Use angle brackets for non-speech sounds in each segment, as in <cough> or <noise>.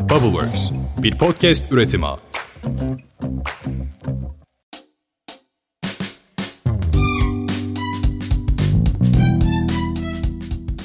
Bubbleworks, bir podcast üretimi.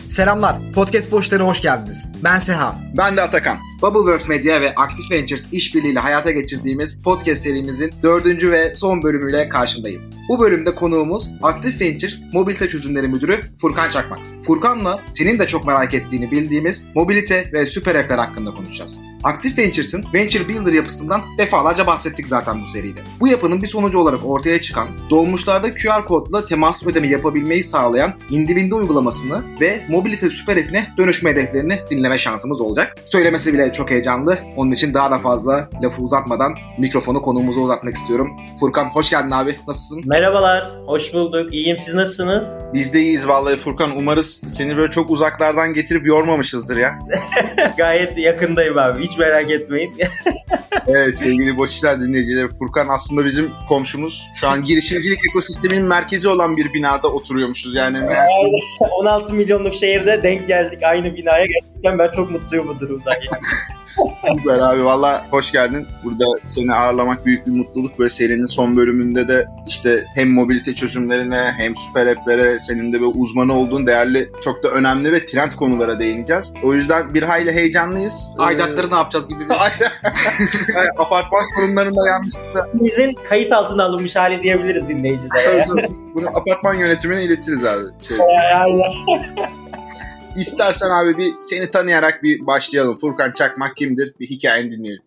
Selamlar, Podcast Boşları'na hoş geldiniz. Ben Seha. Ben de Atakan. Bubbleworks Media ve Active Ventures işbirliğiyle hayata geçirdiğimiz podcast serimizin dördüncü ve son bölümüyle karşındayız. Bu bölümde konuğumuz Active Ventures Mobilite Çözümleri Müdürü Furkan Çakmak. Furkan'la senin de çok merak ettiğini bildiğimiz mobilite ve süper app'ler hakkında konuşacağız. Active Ventures'ın Venture Builder yapısından defalarca bahsettik zaten bu seride. Bu yapının bir sonucu olarak ortaya çıkan, dolmuşlarda QR kodla temas ödeme yapabilmeyi sağlayan Indibinde uygulamasını ve mobilite süper app'ine dönüşme hedeflerini dinleme şansımız olacak. Söylemesi bile çok heyecanlı. Onun için daha da fazla lafı uzatmadan mikrofonu konuğumuza uzatmak istiyorum. Furkan hoş geldin abi. Nasılsın? Merhabalar, hoş bulduk. İyiyim, siz nasılsınız? Biz de iyiyiz vallahi Furkan. Umarız seni böyle çok uzaklardan getirip yormamışızdır ya. <laughs> Gayet yakındayım abi, hiç merak etmeyin. <laughs> evet sevgili Boş İşler dinleyicileri. Furkan aslında bizim komşumuz. Şu an girişimcilik ekosisteminin merkezi olan bir binada oturuyormuşuz yani. 16 <laughs> milyonluk şehirde denk geldik aynı binaya. Gerçekten ben çok mutluyum bu durumdan. Süper abi valla hoş geldin. Burada seni ağırlamak büyük bir mutluluk. Böyle serinin son bölümünde de işte hem mobilite çözümlerine hem süper app'lere senin de bir uzmanı olduğun değerli çok da önemli ve trend konulara değineceğiz. O yüzden bir hayli heyecanlıyız. Aidatları ne yapacağız gibi bir... <laughs> Apartman sorunlarında yanlışlıkla. Bizim kayıt altına alınmış hali diyebiliriz dinleyicilere. Bunu apartman yönetimine iletiriz abi. Şey. İstersen abi bir seni tanıyarak bir başlayalım. Furkan Çakmak kimdir? Bir hikayeni dinleyelim.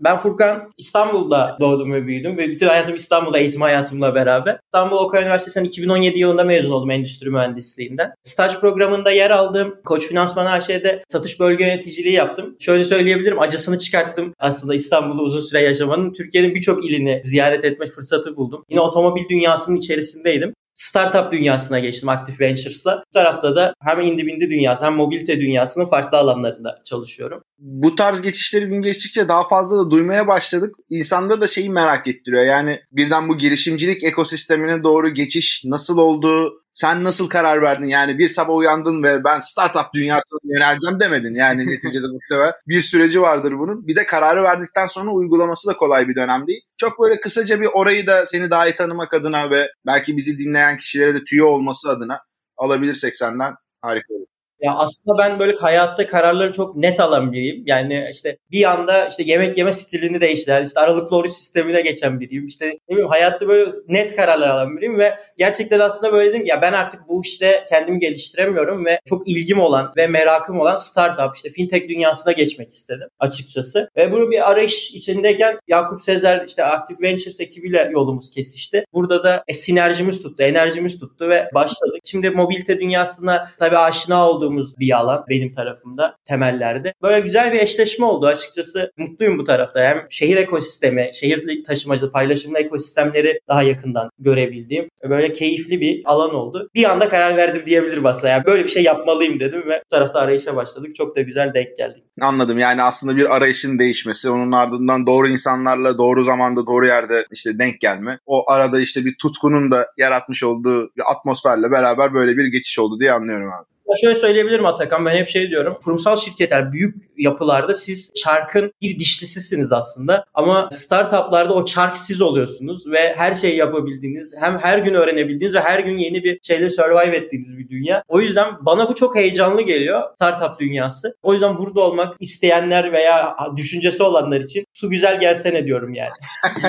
Ben Furkan İstanbul'da doğdum ve büyüdüm ve bütün hayatım İstanbul'da eğitim hayatımla beraber. İstanbul Oka Üniversitesi'nden 2017 yılında mezun oldum endüstri mühendisliğinden. Staj programında yer aldım. Koç Finansman AŞ'de satış bölge yöneticiliği yaptım. Şöyle söyleyebilirim acısını çıkarttım aslında İstanbul'da uzun süre yaşamanın. Türkiye'nin birçok ilini ziyaret etme fırsatı buldum. Yine otomobil dünyasının içerisindeydim startup dünyasına geçtim Active Ventures'la. Bu tarafta da hem indibindi dünyası hem mobilite dünyasının farklı alanlarında çalışıyorum. Bu tarz geçişleri gün geçtikçe daha fazla da duymaya başladık. İnsanda da şeyi merak ettiriyor. Yani birden bu girişimcilik ekosistemine doğru geçiş nasıl oldu? Sen nasıl karar verdin? Yani bir sabah uyandın ve ben startup dünyasına yöneleceğim demedin. Yani <laughs> neticede muhtemelen bir süreci vardır bunun. Bir de kararı verdikten sonra uygulaması da kolay bir dönem değil. Çok böyle kısaca bir orayı da seni daha iyi tanımak adına ve belki bizi dinleyen kişilere de tüyo olması adına alabilirsek senden harika olur. Ya aslında ben böyle hayatta kararları çok net alan biriyim. Yani işte bir anda işte yemek yeme stilini değiştiren, işte aralıklı oruç sistemine geçen biriyim. İşte ne bileyim hayatta böyle net kararlar alan biriyim ve gerçekten aslında böyle dedim ya ben artık bu işte kendimi geliştiremiyorum ve çok ilgim olan ve merakım olan startup işte fintech dünyasına geçmek istedim açıkçası. Ve bunu bir arayış içindeyken Yakup Sezer işte Active Ventures ekibiyle yolumuz kesişti. Burada da e, sinerjimiz tuttu, enerjimiz tuttu ve başladık. Şimdi mobilite dünyasına tabii aşina olduğum olduğumuz bir alan benim tarafımda temellerde. Böyle güzel bir eşleşme oldu açıkçası. Mutluyum bu tarafta. Hem şehir ekosistemi, şehir taşımacılığı, paylaşımlı ekosistemleri daha yakından görebildiğim böyle keyifli bir alan oldu. Bir anda karar verdim diyebilirim aslında. Yani böyle bir şey yapmalıyım dedim ve bu tarafta arayışa başladık. Çok da güzel denk geldik. Anladım. Yani aslında bir arayışın değişmesi, onun ardından doğru insanlarla doğru zamanda doğru yerde işte denk gelme. O arada işte bir tutkunun da yaratmış olduğu bir atmosferle beraber böyle bir geçiş oldu diye anlıyorum abi. Şöyle söyleyebilirim Atakan ben hep şey diyorum. Kurumsal şirketler büyük yapılarda siz çarkın bir dişlisisiniz aslında. Ama startuplarda o çark siz oluyorsunuz ve her şeyi yapabildiğiniz hem her gün öğrenebildiğiniz ve her gün yeni bir şeyle survive ettiğiniz bir dünya. O yüzden bana bu çok heyecanlı geliyor startup dünyası. O yüzden burada olmak isteyenler veya düşüncesi olanlar için su güzel gelsene diyorum yani. <laughs>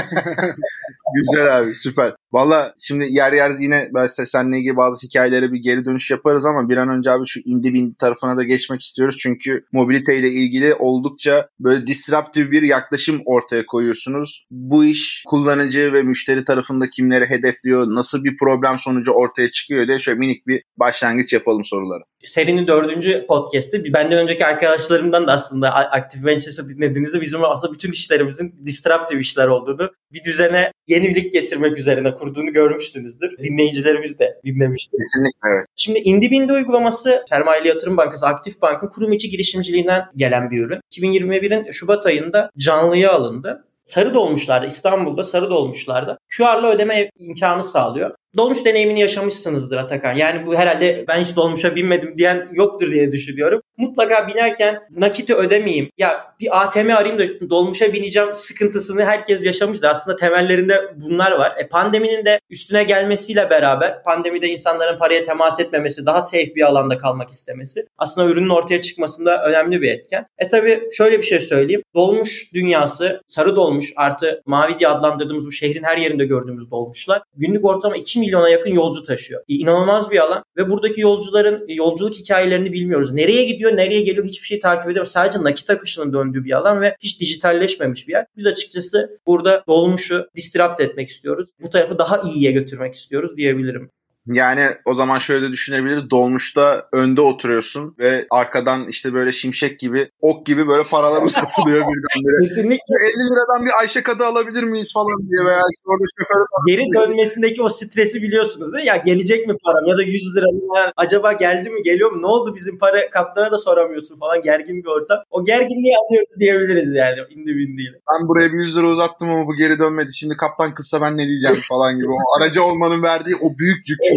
güzel abi süper. Valla şimdi yer yer yine ben seninle ilgili bazı hikayelere bir geri dönüş yaparız ama bir an önce abi şu indi bindi tarafına da geçmek istiyoruz. Çünkü mobilite ile ilgili oldukça böyle disruptive bir yaklaşım ortaya koyuyorsunuz. Bu iş kullanıcı ve müşteri tarafında kimleri hedefliyor, nasıl bir problem sonucu ortaya çıkıyor diye şöyle minik bir başlangıç yapalım soruları serinin dördüncü podcast'i. Benden önceki arkadaşlarımdan da aslında Active Ventures'ı dinlediğinizde bizim aslında bütün işlerimizin disruptive işler olduğunu, bir düzene yenilik getirmek üzerine kurduğunu görmüşsünüzdür. Dinleyicilerimiz de dinlemiştir. Kesinlikle evet. Şimdi Indibindi uygulaması Sermayeli Yatırım Bankası Aktif Bank'ın kurum içi girişimciliğinden gelen bir ürün. 2021'in Şubat ayında canlıya alındı sarı dolmuşlarda İstanbul'da sarı dolmuşlarda QR'la ödeme imkanı sağlıyor. Dolmuş deneyimini yaşamışsınızdır Atakan. Yani bu herhalde ben hiç dolmuşa binmedim diyen yoktur diye düşünüyorum. Mutlaka binerken nakiti ödemeyeyim. Ya bir ATM arayayım da dolmuşa bineceğim sıkıntısını herkes yaşamıştır. Aslında temellerinde bunlar var. E, pandeminin de üstüne gelmesiyle beraber pandemide insanların paraya temas etmemesi, daha safe bir alanda kalmak istemesi aslında ürünün ortaya çıkmasında önemli bir etken. E tabi şöyle bir şey söyleyeyim. Dolmuş dünyası, sarı dolmuş artı mavi diye adlandırdığımız bu şehrin her yerinde gördüğümüz dolmuşlar günlük ortalama 2 milyona yakın yolcu taşıyor. E, inanılmaz bir alan ve buradaki yolcuların yolculuk hikayelerini bilmiyoruz. Nereye gidiyor, nereye geliyor hiçbir şey takip edemiyoruz. Sadece nakit akışının döndüğü bir alan ve hiç dijitalleşmemiş bir yer. Biz açıkçası burada dolmuşu disrupt etmek istiyoruz. Bu tarafı daha iyiye götürmek istiyoruz diyebilirim. Yani o zaman şöyle düşünebiliriz. Dolmuşta önde oturuyorsun ve arkadan işte böyle şimşek gibi, ok gibi böyle paralar uzatılıyor <laughs> birdenbire. Kesinlikle. 50 liradan bir Ayşe kadı alabilir miyiz falan diye veya işte orada şoförü Geri dönmesindeki o stresi biliyorsunuz değil mi? Ya gelecek mi param ya da 100 lira mı? Acaba geldi mi geliyor mu? Ne oldu bizim para kaptana da soramıyorsun falan gergin bir ortam. O gerginliği anlıyoruz diyebiliriz yani indi bindiyle. Ben buraya bir 100 lira uzattım ama bu geri dönmedi. Şimdi kaptan kızsa ben ne diyeceğim falan gibi. O aracı olmanın verdiği o büyük yük. <laughs>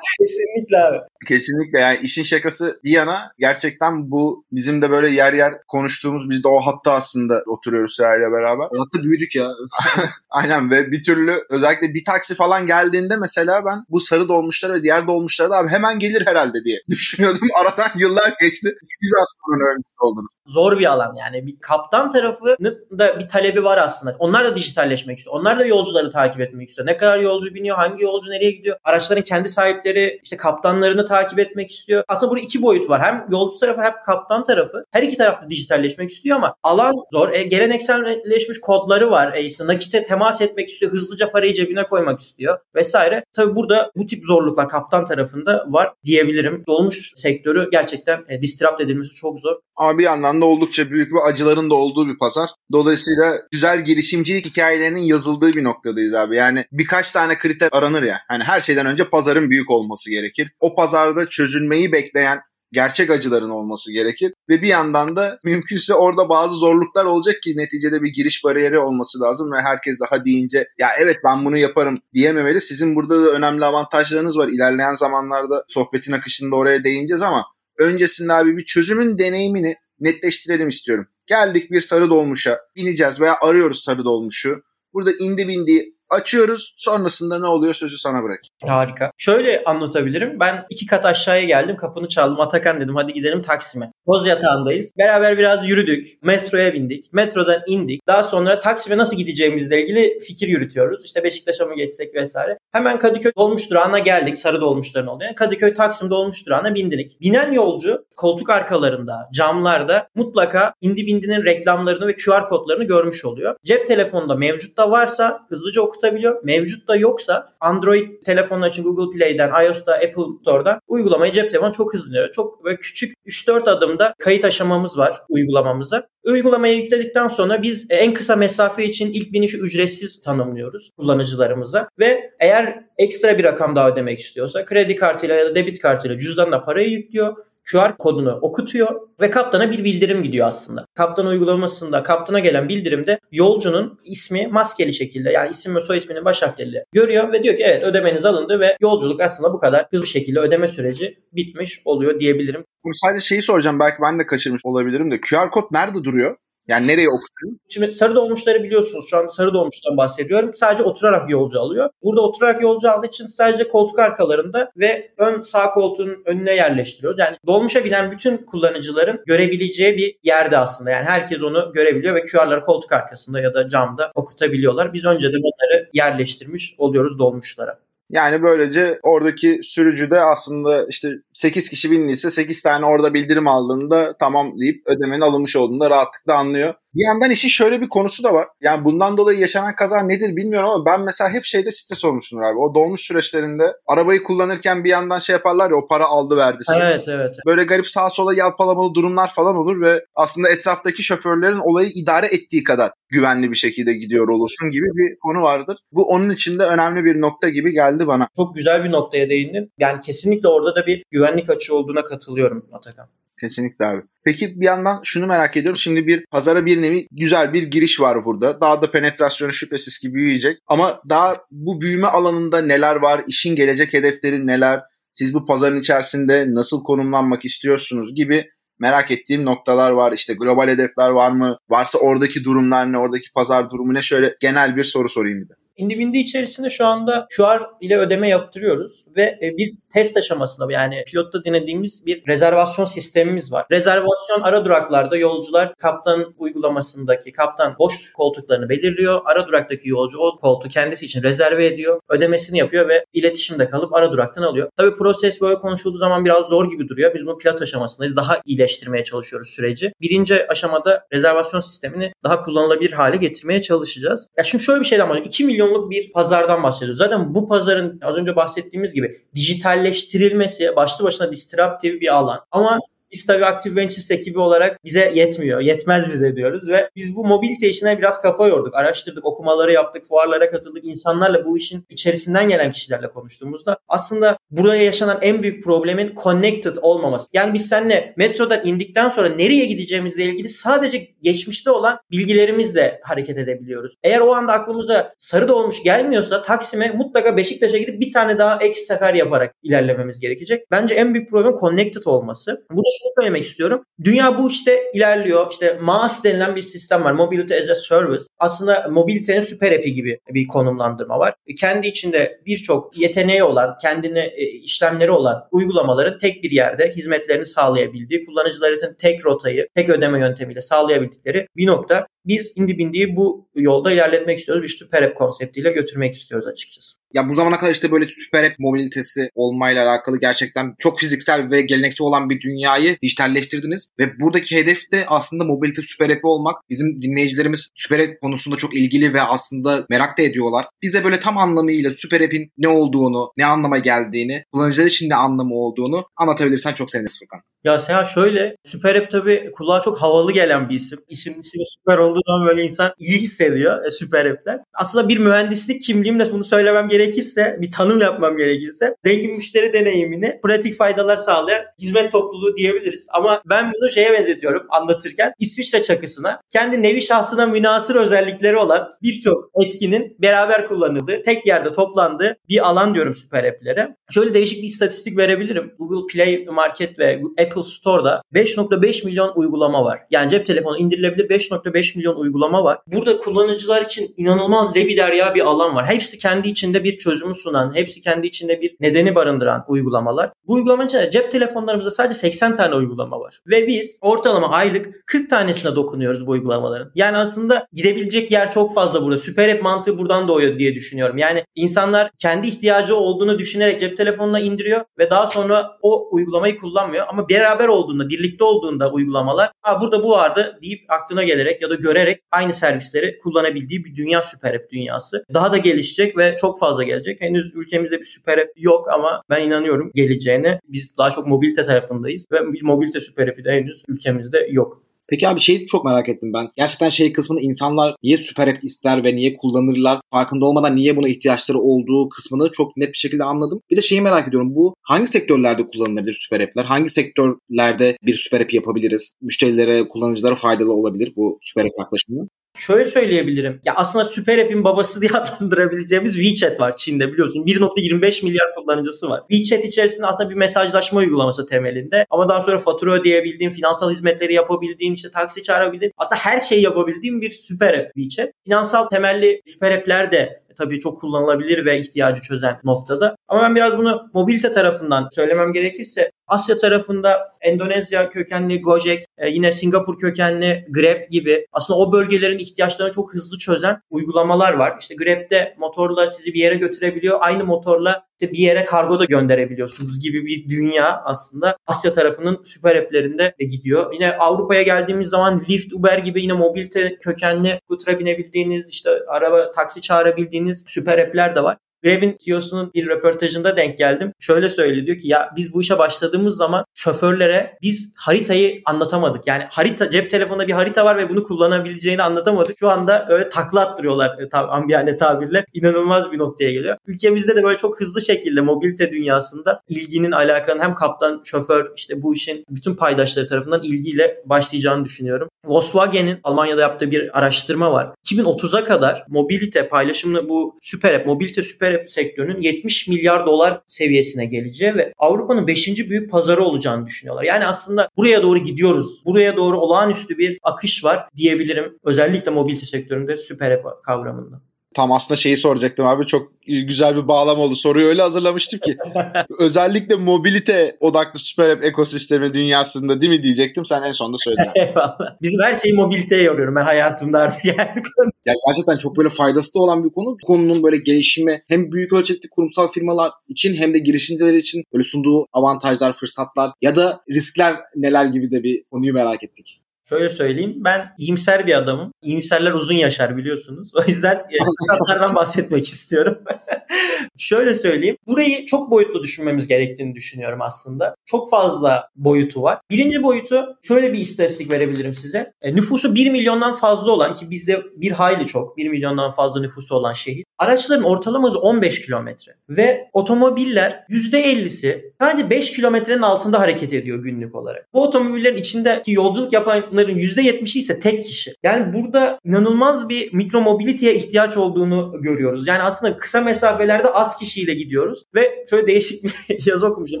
Kesinlikle abi. Kesinlikle yani işin şakası bir yana gerçekten bu bizim de böyle yer yer konuştuğumuz biz de o hatta aslında oturuyoruz Seher'le beraber. Hatta büyüdük ya. <laughs> Aynen ve bir türlü özellikle bir taksi falan geldiğinde mesela ben bu sarı dolmuşlar ve diğer dolmuşlara da abi hemen gelir herhalde diye <laughs> düşünüyordum. Aradan yıllar geçti. Siz aslında öğrencisi oldunuz. Zor bir alan yani. Bir kaptan tarafının da bir talebi var aslında. Onlar da dijitalleşmek istiyor. Onlar da yolcuları takip etmek istiyor. Ne kadar yolcu biniyor, hangi yolcu nereye gidiyor? Araçların kendi sahipleri işte kaptanlarını takip etmek istiyor. Aslında burada iki boyut var. Hem yolcu tarafı hem kaptan tarafı. Her iki tarafta dijitalleşmek istiyor ama alan zor. E, gelenekselleşmiş kodları var. E, işte nakite temas etmek istiyor. Hızlıca parayı cebine koymak istiyor vesaire. Tabi burada bu tip zorluklar kaptan tarafında var diyebilirim. Dolmuş sektörü gerçekten e, disrupt edilmesi çok zor. Ama bir yandan da oldukça büyük ve acıların da olduğu bir pazar. Dolayısıyla güzel girişimcilik hikayelerinin yazıldığı bir noktadayız abi. Yani birkaç tane kriter aranır ya. Hani her şeyden önce pazarın büyük olması gerekir. O pazarda çözülmeyi bekleyen gerçek acıların olması gerekir. Ve bir yandan da mümkünse orada bazı zorluklar olacak ki neticede bir giriş bariyeri olması lazım ve herkes daha deyince ya evet ben bunu yaparım diyememeli. Sizin burada da önemli avantajlarınız var. İlerleyen zamanlarda sohbetin akışında oraya değineceğiz ama öncesinde abi bir çözümün deneyimini netleştirelim istiyorum. Geldik bir sarı dolmuşa bineceğiz veya arıyoruz sarı dolmuşu. Burada indi bindi açıyoruz. Sonrasında ne oluyor sözü sana bırak. Harika. Şöyle anlatabilirim. Ben iki kat aşağıya geldim. Kapını çaldım. Atakan dedim hadi gidelim Taksim'e. Boz yatağındayız. Beraber biraz yürüdük. Metroya bindik. Metrodan indik. Daha sonra Taksim'e nasıl gideceğimizle ilgili fikir yürütüyoruz. İşte Beşiktaş'a mı geçsek vesaire. Hemen Kadıköy dolmuş durağına geldik. Sarı dolmuşların oluyor. Kadıköy Taksim dolmuş durağına bindik. Binen yolcu koltuk arkalarında, camlarda mutlaka indi bindinin reklamlarını ve QR kodlarını görmüş oluyor. Cep telefonunda mevcut da varsa hızlıca okutabiliyor. Mevcut da yoksa Android telefonlar için Google Play'den, iOS'ta, Apple Store'dan uygulamayı cep telefonu çok hızlı Çok böyle küçük 3-4 adımda kayıt aşamamız var uygulamamıza. Uygulamayı yükledikten sonra biz en kısa mesafe için ilk binişi ücretsiz tanımlıyoruz kullanıcılarımıza. Ve eğer ekstra bir rakam daha ödemek istiyorsa kredi kartıyla ya da debit kartıyla cüzdanla parayı yüklüyor. QR kodunu okutuyor ve kaptana bir bildirim gidiyor aslında. Kaptan uygulamasında kaptana gelen bildirimde yolcunun ismi maskeli şekilde yani isim ve soy isminin baş harfleriyle görüyor ve diyor ki evet ödemeniz alındı ve yolculuk aslında bu kadar hızlı şekilde ödeme süreci bitmiş oluyor diyebilirim. Sadece şeyi soracağım belki ben de kaçırmış olabilirim de QR kod nerede duruyor? Yani nereye okutuyor? Şimdi sarı dolmuşları biliyorsunuz. Şu an sarı dolmuştan bahsediyorum. Sadece oturarak yolcu alıyor. Burada oturarak yolcu aldığı için sadece koltuk arkalarında ve ön sağ koltuğun önüne yerleştiriyoruz. Yani dolmuşa binen bütün kullanıcıların görebileceği bir yerde aslında. Yani herkes onu görebiliyor ve QR'ları koltuk arkasında ya da camda okutabiliyorlar. Biz önceden onları yerleştirmiş oluyoruz dolmuşlara. Yani böylece oradaki sürücü de aslında işte 8 kişi bindiyse 8 tane orada bildirim aldığında tamam deyip ödemenin alınmış olduğunda rahatlıkla anlıyor. Bir yandan işin şöyle bir konusu da var. Yani bundan dolayı yaşanan kaza nedir bilmiyorum ama ben mesela hep şeyde stres olmuşumdur abi. O dolmuş süreçlerinde arabayı kullanırken bir yandan şey yaparlar ya o para aldı verdi. Evet evet. Böyle garip sağa sola yalpalamalı durumlar falan olur ve aslında etraftaki şoförlerin olayı idare ettiği kadar güvenli bir şekilde gidiyor olursun gibi bir konu vardır. Bu onun için de önemli bir nokta gibi geldi bana. Çok güzel bir noktaya değindin. Yani kesinlikle orada da bir güvenlik açığı olduğuna katılıyorum Atakan. Kesinlikle abi. Peki bir yandan şunu merak ediyorum. Şimdi bir pazara bir nevi güzel bir giriş var burada. Daha da penetrasyonu şüphesiz ki büyüyecek. Ama daha bu büyüme alanında neler var? İşin gelecek hedefleri neler? Siz bu pazarın içerisinde nasıl konumlanmak istiyorsunuz gibi merak ettiğim noktalar var. İşte global hedefler var mı? Varsa oradaki durumlar ne? Oradaki pazar durumu ne? Şöyle genel bir soru sorayım bir de. Indivindi içerisinde şu anda QR ile ödeme yaptırıyoruz ve e, bir test aşamasında yani pilotta denediğimiz bir rezervasyon sistemimiz var. Rezervasyon ara duraklarda yolcular kaptan uygulamasındaki kaptan boş koltuklarını belirliyor. Ara duraktaki yolcu o koltuğu kendisi için rezerve ediyor. Ödemesini yapıyor ve iletişimde kalıp ara duraktan alıyor. Tabii proses böyle konuşulduğu zaman biraz zor gibi duruyor. Biz bunu pilot aşamasındayız. Daha iyileştirmeye çalışıyoruz süreci. Birinci aşamada rezervasyon sistemini daha kullanılabilir hale getirmeye çalışacağız. Ya şimdi şöyle bir şeyden bahsediyorum. 2 milyonluk bir pazardan bahsediyoruz. Zaten bu pazarın az önce bahsettiğimiz gibi dijitalleştirilmesi başlı başına disruptive bir alan. Ama biz tabii Active Ventures ekibi olarak bize yetmiyor. Yetmez bize diyoruz ve biz bu mobilite işine biraz kafa yorduk. Araştırdık, okumaları yaptık, fuarlara katıldık. insanlarla bu işin içerisinden gelen kişilerle konuştuğumuzda aslında buraya yaşanan en büyük problemin connected olmaması. Yani biz seninle metrodan indikten sonra nereye gideceğimizle ilgili sadece geçmişte olan bilgilerimizle hareket edebiliyoruz. Eğer o anda aklımıza sarı dolmuş gelmiyorsa Taksim'e mutlaka Beşiktaş'a gidip bir tane daha ek sefer yaparak ilerlememiz gerekecek. Bence en büyük problem connected olması. Bu da şunu söylemek istiyorum. Dünya bu işte ilerliyor. İşte MaaS denilen bir sistem var. Mobility as a Service. Aslında mobilitenin süper app'i gibi bir konumlandırma var. Kendi içinde birçok yeteneği olan, kendine e, işlemleri olan uygulamaların tek bir yerde hizmetlerini sağlayabildiği, kullanıcıların tek rotayı, tek ödeme yöntemiyle sağlayabildikleri bir nokta. Biz Indibindi'yi bu yolda ilerletmek istiyoruz. Bir süper app konseptiyle götürmek istiyoruz açıkçası. Ya bu zamana kadar işte böyle süper app mobilitesi olmayla alakalı gerçekten çok fiziksel ve geleneksel olan bir dünyayı dijitalleştirdiniz. Ve buradaki hedef de aslında mobilite süper app olmak. Bizim dinleyicilerimiz süper app konusunda çok ilgili ve aslında merak da ediyorlar. Bize böyle tam anlamıyla süper app'in ne olduğunu, ne anlama geldiğini, kullanıcılar için ne anlamı olduğunu anlatabilirsen çok seviniriz Furkan. Ya Seha şöyle Süper App tabii kulağa çok havalı gelen bir isim. İsim ismi süper olduğu zaman böyle insan iyi hissediyor e, Süper App'ler. Aslında bir mühendislik kimliğimle bunu söylemem gerekirse, bir tanım yapmam gerekirse zengin müşteri deneyimini pratik faydalar sağlayan hizmet topluluğu diyebiliriz. Ama ben bunu şeye benzetiyorum anlatırken İsviçre çakısına kendi nevi şahsına münasır özellikleri olan birçok etkinin beraber kullanıldığı, tek yerde toplandığı bir alan diyorum Süper App'lere. Şöyle değişik bir istatistik verebilirim. Google Play Market ve Apple Store'da 5.5 milyon uygulama var. Yani cep telefonu indirilebilir 5.5 milyon uygulama var. Burada kullanıcılar için inanılmaz lebi derya bir alan var. Hepsi kendi içinde bir çözümü sunan, hepsi kendi içinde bir nedeni barındıran uygulamalar. Bu uygulamanın içinde cep telefonlarımızda sadece 80 tane uygulama var. Ve biz ortalama aylık 40 tanesine dokunuyoruz bu uygulamaların. Yani aslında gidebilecek yer çok fazla burada. Süper app mantığı buradan doğuyor diye düşünüyorum. Yani insanlar kendi ihtiyacı olduğunu düşünerek cep telefonuna indiriyor ve daha sonra o uygulamayı kullanmıyor. Ama beraber olduğunda, birlikte olduğunda uygulamalar ha burada bu vardı deyip aklına gelerek ya da görerek aynı servisleri kullanabildiği bir dünya süper app dünyası. Daha da gelişecek ve çok fazla gelecek. Henüz ülkemizde bir süper app yok ama ben inanıyorum geleceğine. Biz daha çok mobilite tarafındayız ve mobilite süper app'i de henüz ülkemizde yok. Peki abi şeyi çok merak ettim ben. Gerçekten şey kısmını insanlar niye süper app ister ve niye kullanırlar farkında olmadan niye buna ihtiyaçları olduğu kısmını çok net bir şekilde anladım. Bir de şeyi merak ediyorum. Bu hangi sektörlerde kullanılabilir süper app'ler? Hangi sektörlerde bir süper app yapabiliriz? Müşterilere, kullanıcılara faydalı olabilir bu süper app yaklaşımı? Şöyle söyleyebilirim. Ya aslında Süper App'in babası diye <laughs> adlandırabileceğimiz WeChat var Çin'de biliyorsun. 1.25 milyar kullanıcısı var. WeChat içerisinde aslında bir mesajlaşma uygulaması temelinde. Ama daha sonra fatura ödeyebildiğin, finansal hizmetleri yapabildiğin, işte taksi çağırabildiğin, aslında her şeyi yapabildiğin bir süper app WeChat. Finansal temelli süper app'ler de tabii çok kullanılabilir ve ihtiyacı çözen noktada. Ama ben biraz bunu mobilite tarafından söylemem gerekirse Asya tarafında Endonezya kökenli Gojek, e, yine Singapur kökenli Grab gibi aslında o bölgelerin ihtiyaçlarını çok hızlı çözen uygulamalar var. İşte Grab'de motorla sizi bir yere götürebiliyor. Aynı motorla işte bir yere kargo da gönderebiliyorsunuz gibi bir dünya aslında Asya tarafının süper app'lerinde gidiyor. Yine Avrupa'ya geldiğimiz zaman Lyft, Uber gibi yine mobilite kökenli scooter'a binebildiğiniz işte araba taksi çağırabildiğiniz süper app'ler de var. Grab'in CEO'sunun bir röportajında denk geldim. Şöyle söylüyor diyor ki ya biz bu işe başladığımız zaman şoförlere biz haritayı anlatamadık. Yani harita cep telefonunda bir harita var ve bunu kullanabileceğini anlatamadık. Şu anda öyle takla attırıyorlar e, tab- ambiyane tabirle. İnanılmaz bir noktaya geliyor. Ülkemizde de böyle çok hızlı şekilde mobilite dünyasında ilginin alakanın hem kaptan, şoför işte bu işin bütün paydaşları tarafından ilgiyle başlayacağını düşünüyorum. Volkswagen'in Almanya'da yaptığı bir araştırma var. 2030'a kadar mobilite paylaşımlı bu süper app, mobilite süper sektörünün 70 milyar dolar seviyesine geleceği ve Avrupa'nın 5. büyük pazarı olacağını düşünüyorlar. Yani aslında buraya doğru gidiyoruz. Buraya doğru olağanüstü bir akış var diyebilirim. Özellikle mobilite sektöründe süper kavramında. Tam aslında şeyi soracaktım abi. Çok güzel bir bağlam oldu. Soruyu öyle hazırlamıştım ki. <laughs> Özellikle mobilite odaklı süper app ekosistemi dünyasında değil mi diyecektim. Sen en sonunda söyledin. <laughs> Eyvallah. Bizim her şeyi mobiliteye yoruyorum ben hayatımda artık yani. <laughs> Ya gerçekten çok böyle faydası da olan bir konu. Bu konunun böyle gelişimi hem büyük ölçekli kurumsal firmalar için hem de girişimciler için böyle sunduğu avantajlar, fırsatlar ya da riskler neler gibi de bir konuyu merak ettik. Şöyle söyleyeyim ben iyimser bir adamım. İyimserler uzun yaşar biliyorsunuz. O yüzden fırsatlardan bahsetmek istiyorum. <laughs> Şöyle söyleyeyim. Burayı çok boyutlu düşünmemiz gerektiğini düşünüyorum aslında. Çok fazla boyutu var. Birinci boyutu şöyle bir istatistik verebilirim size. E, nüfusu 1 milyondan fazla olan ki bizde bir hayli çok 1 milyondan fazla nüfusu olan şehir. Araçların ortalaması 15 kilometre ve otomobiller %50'si sadece 5 kilometrenin altında hareket ediyor günlük olarak. Bu otomobillerin içindeki yolculuk yapanların %70'i ise tek kişi. Yani burada inanılmaz bir mikro mobiliteye ihtiyaç olduğunu görüyoruz. Yani aslında kısa mesafelerde az kişiyle gidiyoruz ve şöyle değişik bir <laughs> yazı okumuşum.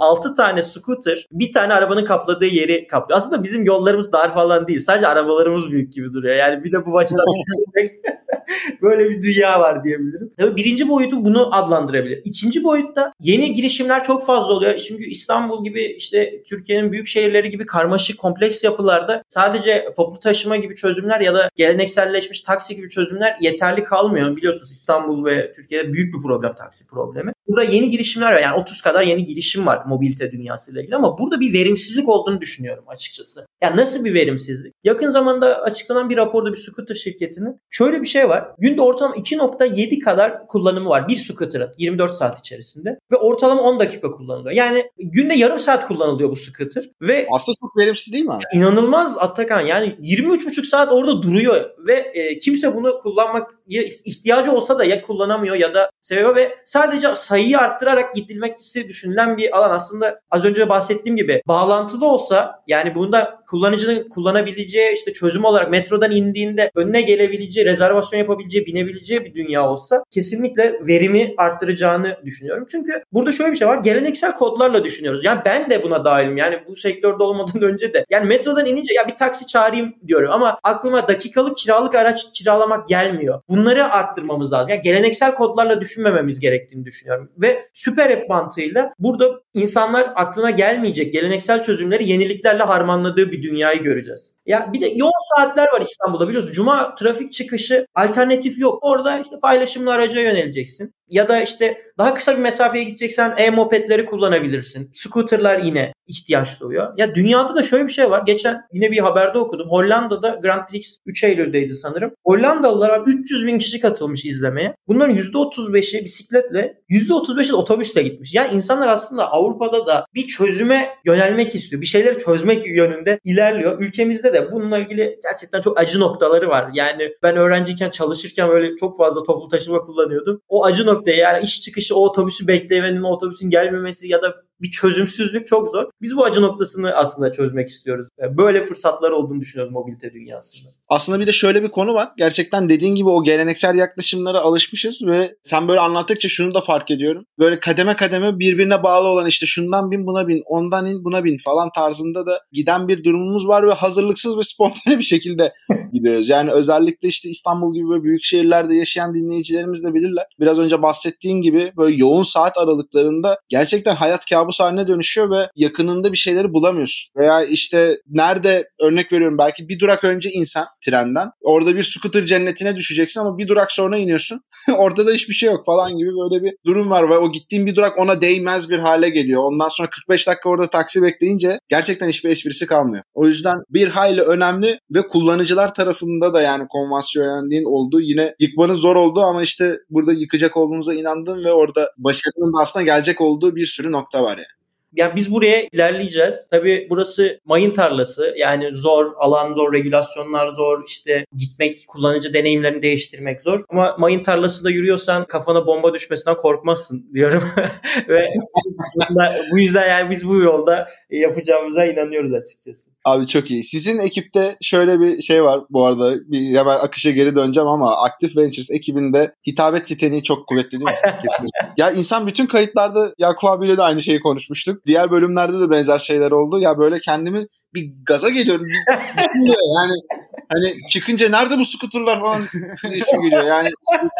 6 tane scooter bir tane arabanın kapladığı yeri kaplıyor. Aslında bizim yollarımız dar falan değil. Sadece arabalarımız büyük gibi duruyor. Yani bir de bu açıdan <laughs> <laughs> böyle bir dünya var diyebilirim. Tabii birinci boyutu bunu adlandırabilir. İkinci boyutta yeni girişimler çok fazla oluyor. Çünkü İstanbul gibi işte Türkiye'nin büyük şehirleri gibi karmaşık kompleks yapılarda sadece toplu taşıma gibi çözümler ya da gelenekselleşmiş taksi gibi çözümler yeterli kalmıyor. Biliyorsunuz İstanbul ve Türkiye'de büyük bir problem taksi problemi. Burada yeni girişimler var. Yani 30 kadar yeni girişim var mobilite dünyasıyla ilgili ama burada bir verimsizlik olduğunu düşünüyorum açıkçası. Yani nasıl bir verimsizlik? Yakın zamanda açıklanan bir raporda bir scooter şirketinin şöyle bir şey var. Günde ortalama 2.7 kadar kullanımı var bir scooter'ın 24 saat içerisinde ve ortalama 10 dakika kullanılıyor. Yani günde yarım saat kullanılıyor bu scooter ve Aslında çok verimsiz değil mi abi? inanılmaz Atakan yani 23,5 saat orada duruyor ve e, kimse bunu kullanmak ihtiyacı olsa da ya kullanamıyor ya da seviyor ve sadece sayıyı arttırarak gidilmesi düşünülen bir alan. Aslında az önce bahsettiğim gibi bağlantılı olsa yani bunda kullanıcının kullanabileceği işte çözüm olarak metrodan indiğinde önüne gelebileceği, rezervasyon yapabileceği, binebileceği bir dünya olsa kesinlikle verimi arttıracağını düşünüyorum. Çünkü burada şöyle bir şey var. Geleneksel kodlarla düşünüyoruz. Yani ben de buna dahilim. Yani bu sektörde olmadan <laughs> önce de. Yani metrodan inince ya bir taksi çağırayım diyorum ama aklıma dakikalık kiralık araç kiralamak gelmiyor. Bunları arttırmamız lazım. Yani geleneksel kodlarla düşünmememiz gerektiğini düşünüyorum. Ve süper app mantığıyla burada insanlar aklına gelmeyecek geleneksel çözümleri yeniliklerle harmanladığı bir dünyayı göreceğiz. Ya bir de yoğun saatler var İstanbul'da biliyorsun. Cuma trafik çıkışı alternatif yok. Orada işte paylaşımlı araca yöneleceksin. Ya da işte daha kısa bir mesafeye gideceksen e-mopedleri kullanabilirsin. Scooterlar yine ihtiyaç duyuyor. Ya dünyada da şöyle bir şey var. Geçen yine bir haberde okudum. Hollanda'da Grand Prix 3 Eylül'deydi sanırım. Hollandalılar 300 bin kişi katılmış izlemeye. Bunların %35'i bisikletle, %35'i de otobüsle gitmiş. Yani insanlar aslında Avrupa'da da bir çözüme yönelmek istiyor. Bir şeyleri çözmek yönünde ilerliyor. Ülkemizde de bununla ilgili gerçekten çok acı noktaları var. Yani ben öğrenciyken çalışırken böyle çok fazla toplu taşıma kullanıyordum. O acı noktayı yani iş çıkışı o otobüsü beklemenin, otobüsün gelmemesi ya da bir çözümsüzlük çok zor. Biz bu acı noktasını aslında çözmek istiyoruz. Böyle fırsatlar olduğunu düşünüyoruz mobilite dünyasında. Aslında bir de şöyle bir konu var. Gerçekten dediğin gibi o geleneksel yaklaşımlara alışmışız ve sen böyle anlattıkça şunu da fark ediyorum. Böyle kademe kademe birbirine bağlı olan işte şundan bin buna bin, ondan in buna bin falan tarzında da giden bir durumumuz var ve hazırlıksız ve <laughs> spontane bir şekilde gidiyoruz. Yani özellikle işte İstanbul gibi böyle büyük şehirlerde yaşayan dinleyicilerimiz de bilirler. Biraz önce bahsettiğin gibi böyle yoğun saat aralıklarında gerçekten hayat kabusu kabus haline dönüşüyor ve yakınında bir şeyleri bulamıyorsun. Veya işte nerede örnek veriyorum belki bir durak önce insan trenden. Orada bir scooter cennetine düşeceksin ama bir durak sonra iniyorsun. <laughs> Orada da hiçbir şey yok falan gibi böyle bir durum var ve o gittiğin bir durak ona değmez bir hale geliyor. Ondan sonra 45 dakika orada taksi bekleyince gerçekten hiçbir esprisi kalmıyor. O yüzden bir hayli önemli ve kullanıcılar tarafında da yani konvansiyonelliğin olduğu yine yıkmanın zor olduğu ama işte burada yıkacak olduğumuza inandığım ve orada başarının da aslında gelecek olduğu bir sürü nokta var yani. Yani biz buraya ilerleyeceğiz. Tabii burası mayın tarlası. Yani zor, alan zor, regülasyonlar zor. İşte gitmek, kullanıcı deneyimlerini değiştirmek zor. Ama mayın tarlasında yürüyorsan kafana bomba düşmesinden korkmazsın diyorum. <laughs> Ve bu yüzden yani biz bu yolda yapacağımıza inanıyoruz açıkçası. Abi çok iyi. Sizin ekipte şöyle bir şey var bu arada. Bir hemen akışa geri döneceğim ama Active Ventures ekibinde hitabet yeteneği çok kuvvetli değil mi? <laughs> ya insan bütün kayıtlarda Yakup abiyle de aynı şeyi konuşmuştuk. Diğer bölümlerde de benzer şeyler oldu. Ya böyle kendimi bir gaza geliyorum. Bir, <laughs> yani hani çıkınca nerede bu skuterlar falan isim geliyor. Yani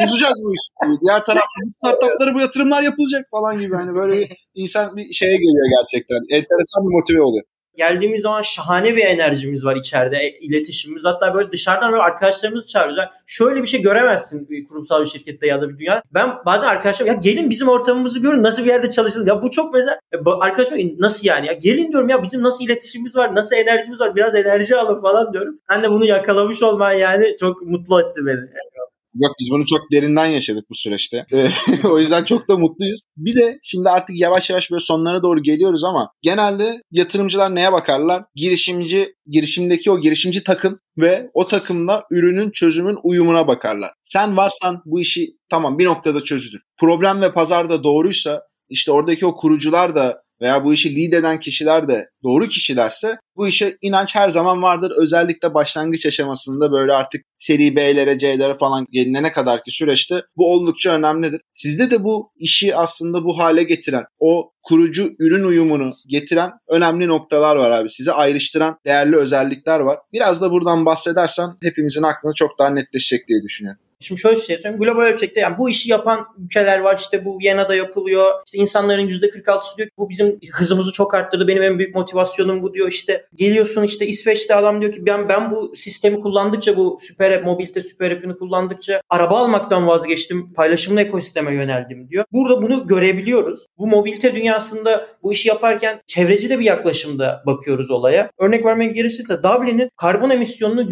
çözeceğiz bu işi. Diğer tarafta bu startuplara bu yatırımlar yapılacak falan gibi. Hani böyle bir insan bir şeye geliyor gerçekten. Enteresan bir motive oluyor geldiğimiz zaman şahane bir enerjimiz var içeride. E, iletişimimiz hatta böyle dışarıdan böyle arkadaşlarımızı çağırıyoruz. Yani şöyle bir şey göremezsin bir kurumsal bir şirkette ya da bir dünya. Ben bazen arkadaşlarım ya gelin bizim ortamımızı görün nasıl bir yerde çalışın. Ya bu çok mesela e, arkadaşım nasıl yani ya gelin diyorum ya bizim nasıl iletişimimiz var nasıl enerjimiz var biraz enerji alın falan diyorum. Ben de bunu yakalamış olman yani çok mutlu etti beni. Yok biz bunu çok derinden yaşadık bu süreçte. Ee, <laughs> o yüzden çok da mutluyuz. Bir de şimdi artık yavaş yavaş böyle sonlara doğru geliyoruz ama genelde yatırımcılar neye bakarlar? Girişimci, girişimdeki o girişimci takım ve o takımla ürünün çözümün uyumuna bakarlar. Sen varsan bu işi tamam bir noktada çözülür. Problem ve pazarda doğruysa işte oradaki o kurucular da veya bu işi lead eden kişiler de doğru kişilerse bu işe inanç her zaman vardır. Özellikle başlangıç aşamasında böyle artık seri B'lere, C'lere falan gelinene kadarki süreçte bu oldukça önemlidir. Sizde de bu işi aslında bu hale getiren, o kurucu ürün uyumunu getiren önemli noktalar var abi. Sizi ayrıştıran değerli özellikler var. Biraz da buradan bahsedersen hepimizin aklına çok daha netleşecek diye düşünüyorum. Şimdi şöyle şey söyleyeyim. Global ölçekte yani bu işi yapan ülkeler var. İşte bu Viyana'da yapılıyor. İşte insanların %46'sı diyor ki bu bizim hızımızı çok arttırdı. Benim en büyük motivasyonum bu diyor. İşte geliyorsun işte İsveç'te adam diyor ki ben ben bu sistemi kullandıkça bu süper app, mobilite süper app'ini kullandıkça araba almaktan vazgeçtim. Paylaşımlı ekosisteme yöneldim diyor. Burada bunu görebiliyoruz. Bu mobilite dünyasında bu işi yaparken çevreci de bir yaklaşımda bakıyoruz olaya. Örnek vermek gerekirse Dublin'in karbon emisyonunu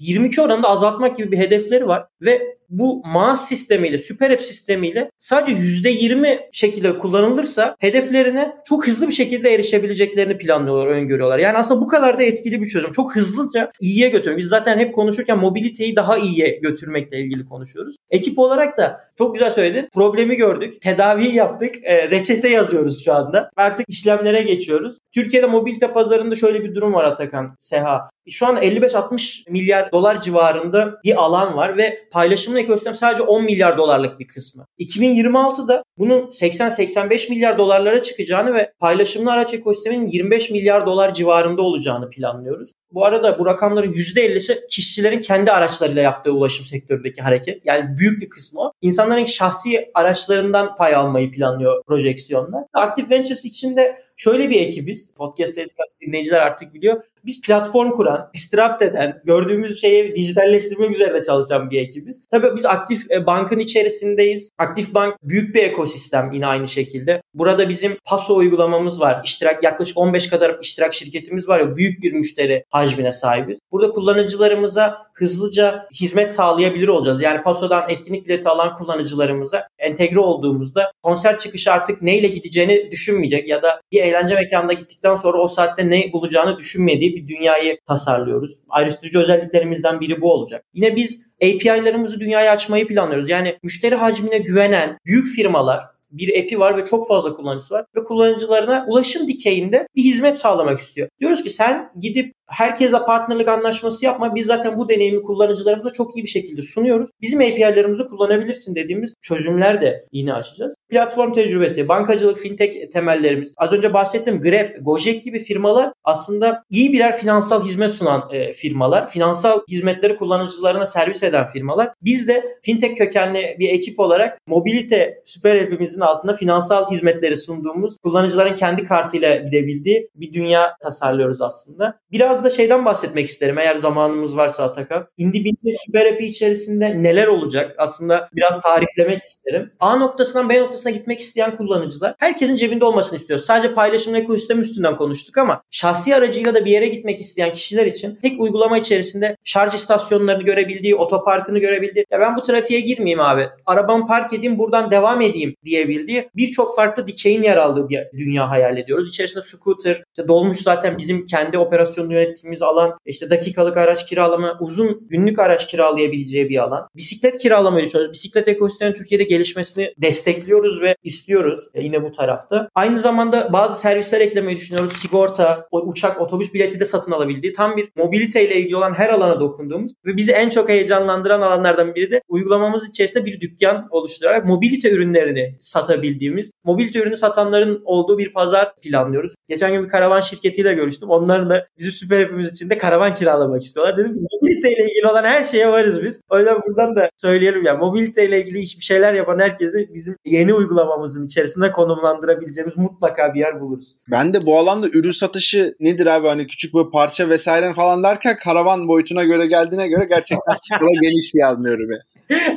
%22 oranında azaltmak gibi bir hedefleri var ve bu maaş sistemiyle, süper app sistemiyle sadece %20 şekilde kullanılırsa hedeflerine çok hızlı bir şekilde erişebileceklerini planlıyorlar, öngörüyorlar. Yani aslında bu kadar da etkili bir çözüm. Çok hızlıca iyiye götürüyor. Biz zaten hep konuşurken mobiliteyi daha iyiye götürmekle ilgili konuşuyoruz. Ekip olarak da çok güzel söyledin. Problemi gördük. Tedaviyi yaptık. E, reçete yazıyoruz şu anda. Artık işlemlere geçiyoruz. Türkiye'de mobilite pazarında şöyle bir durum var Atakan, Seha. Şu an 55-60 milyar dolar civarında bir alan var ve paylaşımlı ekosistem sadece 10 milyar dolarlık bir kısmı. 2026'da bunun 80-85 milyar dolarlara çıkacağını ve paylaşımlı araç ekosisteminin 25 milyar dolar civarında olacağını planlıyoruz. Bu arada bu rakamların %50'si kişilerin kendi araçlarıyla yaptığı ulaşım sektöründeki hareket. Yani büyük bir kısmı o. İnsanların şahsi araçlarından pay almayı planlıyor projeksiyonlar. Active Ventures içinde şöyle bir ekibiz. Podcast dinleyiciler artık biliyor. Biz platform kuran, disrupt eden, gördüğümüz şeyi dijitalleştirmek üzerine çalışan bir ekibiz. Tabii biz aktif e, bankın içerisindeyiz. Aktif bank büyük bir ekosistem yine aynı şekilde. Burada bizim Paso uygulamamız var. İştirak yaklaşık 15 kadar iştirak şirketimiz var ya büyük bir müşteri hacmine sahibiz. Burada kullanıcılarımıza hızlıca hizmet sağlayabilir olacağız. Yani Paso'dan etkinlik bileti alan kullanıcılarımıza entegre olduğumuzda konser çıkışı artık neyle gideceğini düşünmeyecek ya da bir eğlence mekanına gittikten sonra o saatte ne bulacağını düşünmediği bir dünyayı tasarlıyoruz. Ayrıştırıcı özelliklerimizden biri bu olacak. Yine biz API'larımızı dünyaya açmayı planlıyoruz. Yani müşteri hacmine güvenen büyük firmalar bir app'i var ve çok fazla kullanıcısı var ve kullanıcılarına ulaşım dikeyinde bir hizmet sağlamak istiyor. Diyoruz ki sen gidip herkesle partnerlik anlaşması yapma. Biz zaten bu deneyimi kullanıcılarımıza çok iyi bir şekilde sunuyoruz. Bizim API'lerimizi kullanabilirsin dediğimiz çözümler de yine açacağız. Platform tecrübesi, bankacılık, fintech temellerimiz. Az önce bahsettim Grab, Gojek gibi firmalar aslında iyi birer finansal hizmet sunan e, firmalar. Finansal hizmetleri kullanıcılarına servis eden firmalar. Biz de fintech kökenli bir ekip olarak mobilite süper app'imizin altında finansal hizmetleri sunduğumuz kullanıcıların kendi kartıyla gidebildiği bir dünya tasarlıyoruz aslında. Biraz da şeyden bahsetmek isterim eğer zamanımız varsa Atakan. Indibindi süper app'i içerisinde neler olacak? Aslında biraz tariflemek isterim. A noktasından B noktasına gitmek isteyen kullanıcılar herkesin cebinde olmasını istiyor. Sadece paylaşım ekosistemi üstünden konuştuk ama şahsi aracıyla da bir yere gitmek isteyen kişiler için tek uygulama içerisinde şarj istasyonlarını görebildiği, otoparkını görebildiği, ya ben bu trafiğe girmeyeyim abi, arabamı park edeyim buradan devam edeyim diyebildiği birçok farklı dikeyin yer aldığı bir dünya hayal ediyoruz. İçerisinde scooter, işte dolmuş zaten bizim kendi operasyonunu yönettiğimiz alan, işte dakikalık araç kiralama, uzun günlük araç kiralayabileceği bir alan. Bisiklet kiralamayı düşünüyoruz. Bisiklet ekosisteminin Türkiye'de gelişmesini destekliyoruz ve istiyoruz e, yine bu tarafta. Aynı zamanda bazı servisler eklemeyi düşünüyoruz. Sigorta, uçak, otobüs bileti de satın alabildiği tam bir mobilite ile ilgili olan her alana dokunduğumuz ve bizi en çok heyecanlandıran alanlardan biri de uygulamamız içerisinde bir dükkan oluşturarak mobilite ürünlerini satabildiğimiz, mobilite ürünü satanların olduğu bir pazar planlıyoruz. Geçen gün bir karavan şirketiyle görüştüm. Onlarla bizi süper hepimiz için de karavan kiralamak istiyorlar. Dedim ki mobilite ile ilgili olan her şeye varız biz. O yüzden buradan da söyleyelim ya mobilite ile ilgili hiçbir şeyler yapan herkesi bizim yeni uygulamamızın içerisinde konumlandırabileceğimiz mutlaka bir yer buluruz. Ben de bu alanda ürün satışı nedir abi hani küçük bir parça vesaire falan derken karavan boyutuna göre geldiğine göre gerçekten <laughs> skala geniş diye anlıyorum ya.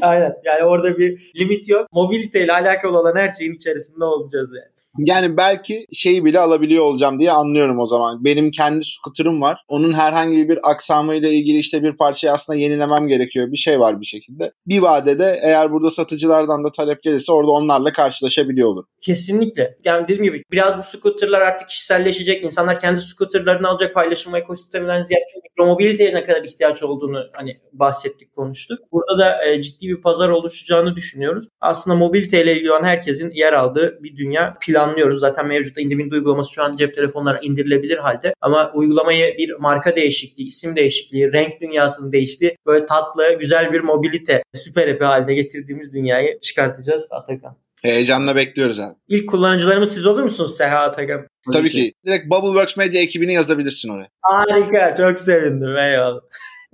Aynen yani orada bir limit yok. Mobilite ile alakalı olan her şeyin içerisinde olacağız yani. Yani belki şeyi bile alabiliyor olacağım diye anlıyorum o zaman. Benim kendi scooter'ım var. Onun herhangi bir aksamıyla ilgili işte bir parçayı aslında yenilemem gerekiyor. Bir şey var bir şekilde. Bir vadede eğer burada satıcılardan da talep gelirse orada onlarla karşılaşabiliyor olur. Kesinlikle. Yani dediğim gibi biraz bu scooter'lar artık kişiselleşecek. İnsanlar kendi scooter'larını alacak paylaşım ekosisteminden ziyade çünkü mikromobiliteye ne kadar ihtiyaç olduğunu hani bahsettik, konuştuk. Burada da e, ciddi bir pazar oluşacağını düşünüyoruz. Aslında mobilite ile ilgili olan herkesin yer aldığı bir dünya planlıyoruz. Zaten mevcutta Indiebind uygulaması şu an cep telefonlarına indirilebilir halde. Ama uygulamayı bir marka değişikliği, isim değişikliği, renk dünyasının değiştiği böyle tatlı, güzel bir mobilite süper app haline getirdiğimiz dünyayı çıkartacağız Atakan. Heyecanla bekliyoruz abi. İlk kullanıcılarımız siz olur musunuz Seha Atakan? Tabii ki. Direkt Bubbleworks Media ekibini yazabilirsin oraya. Harika. Çok sevindim. Eyvallah.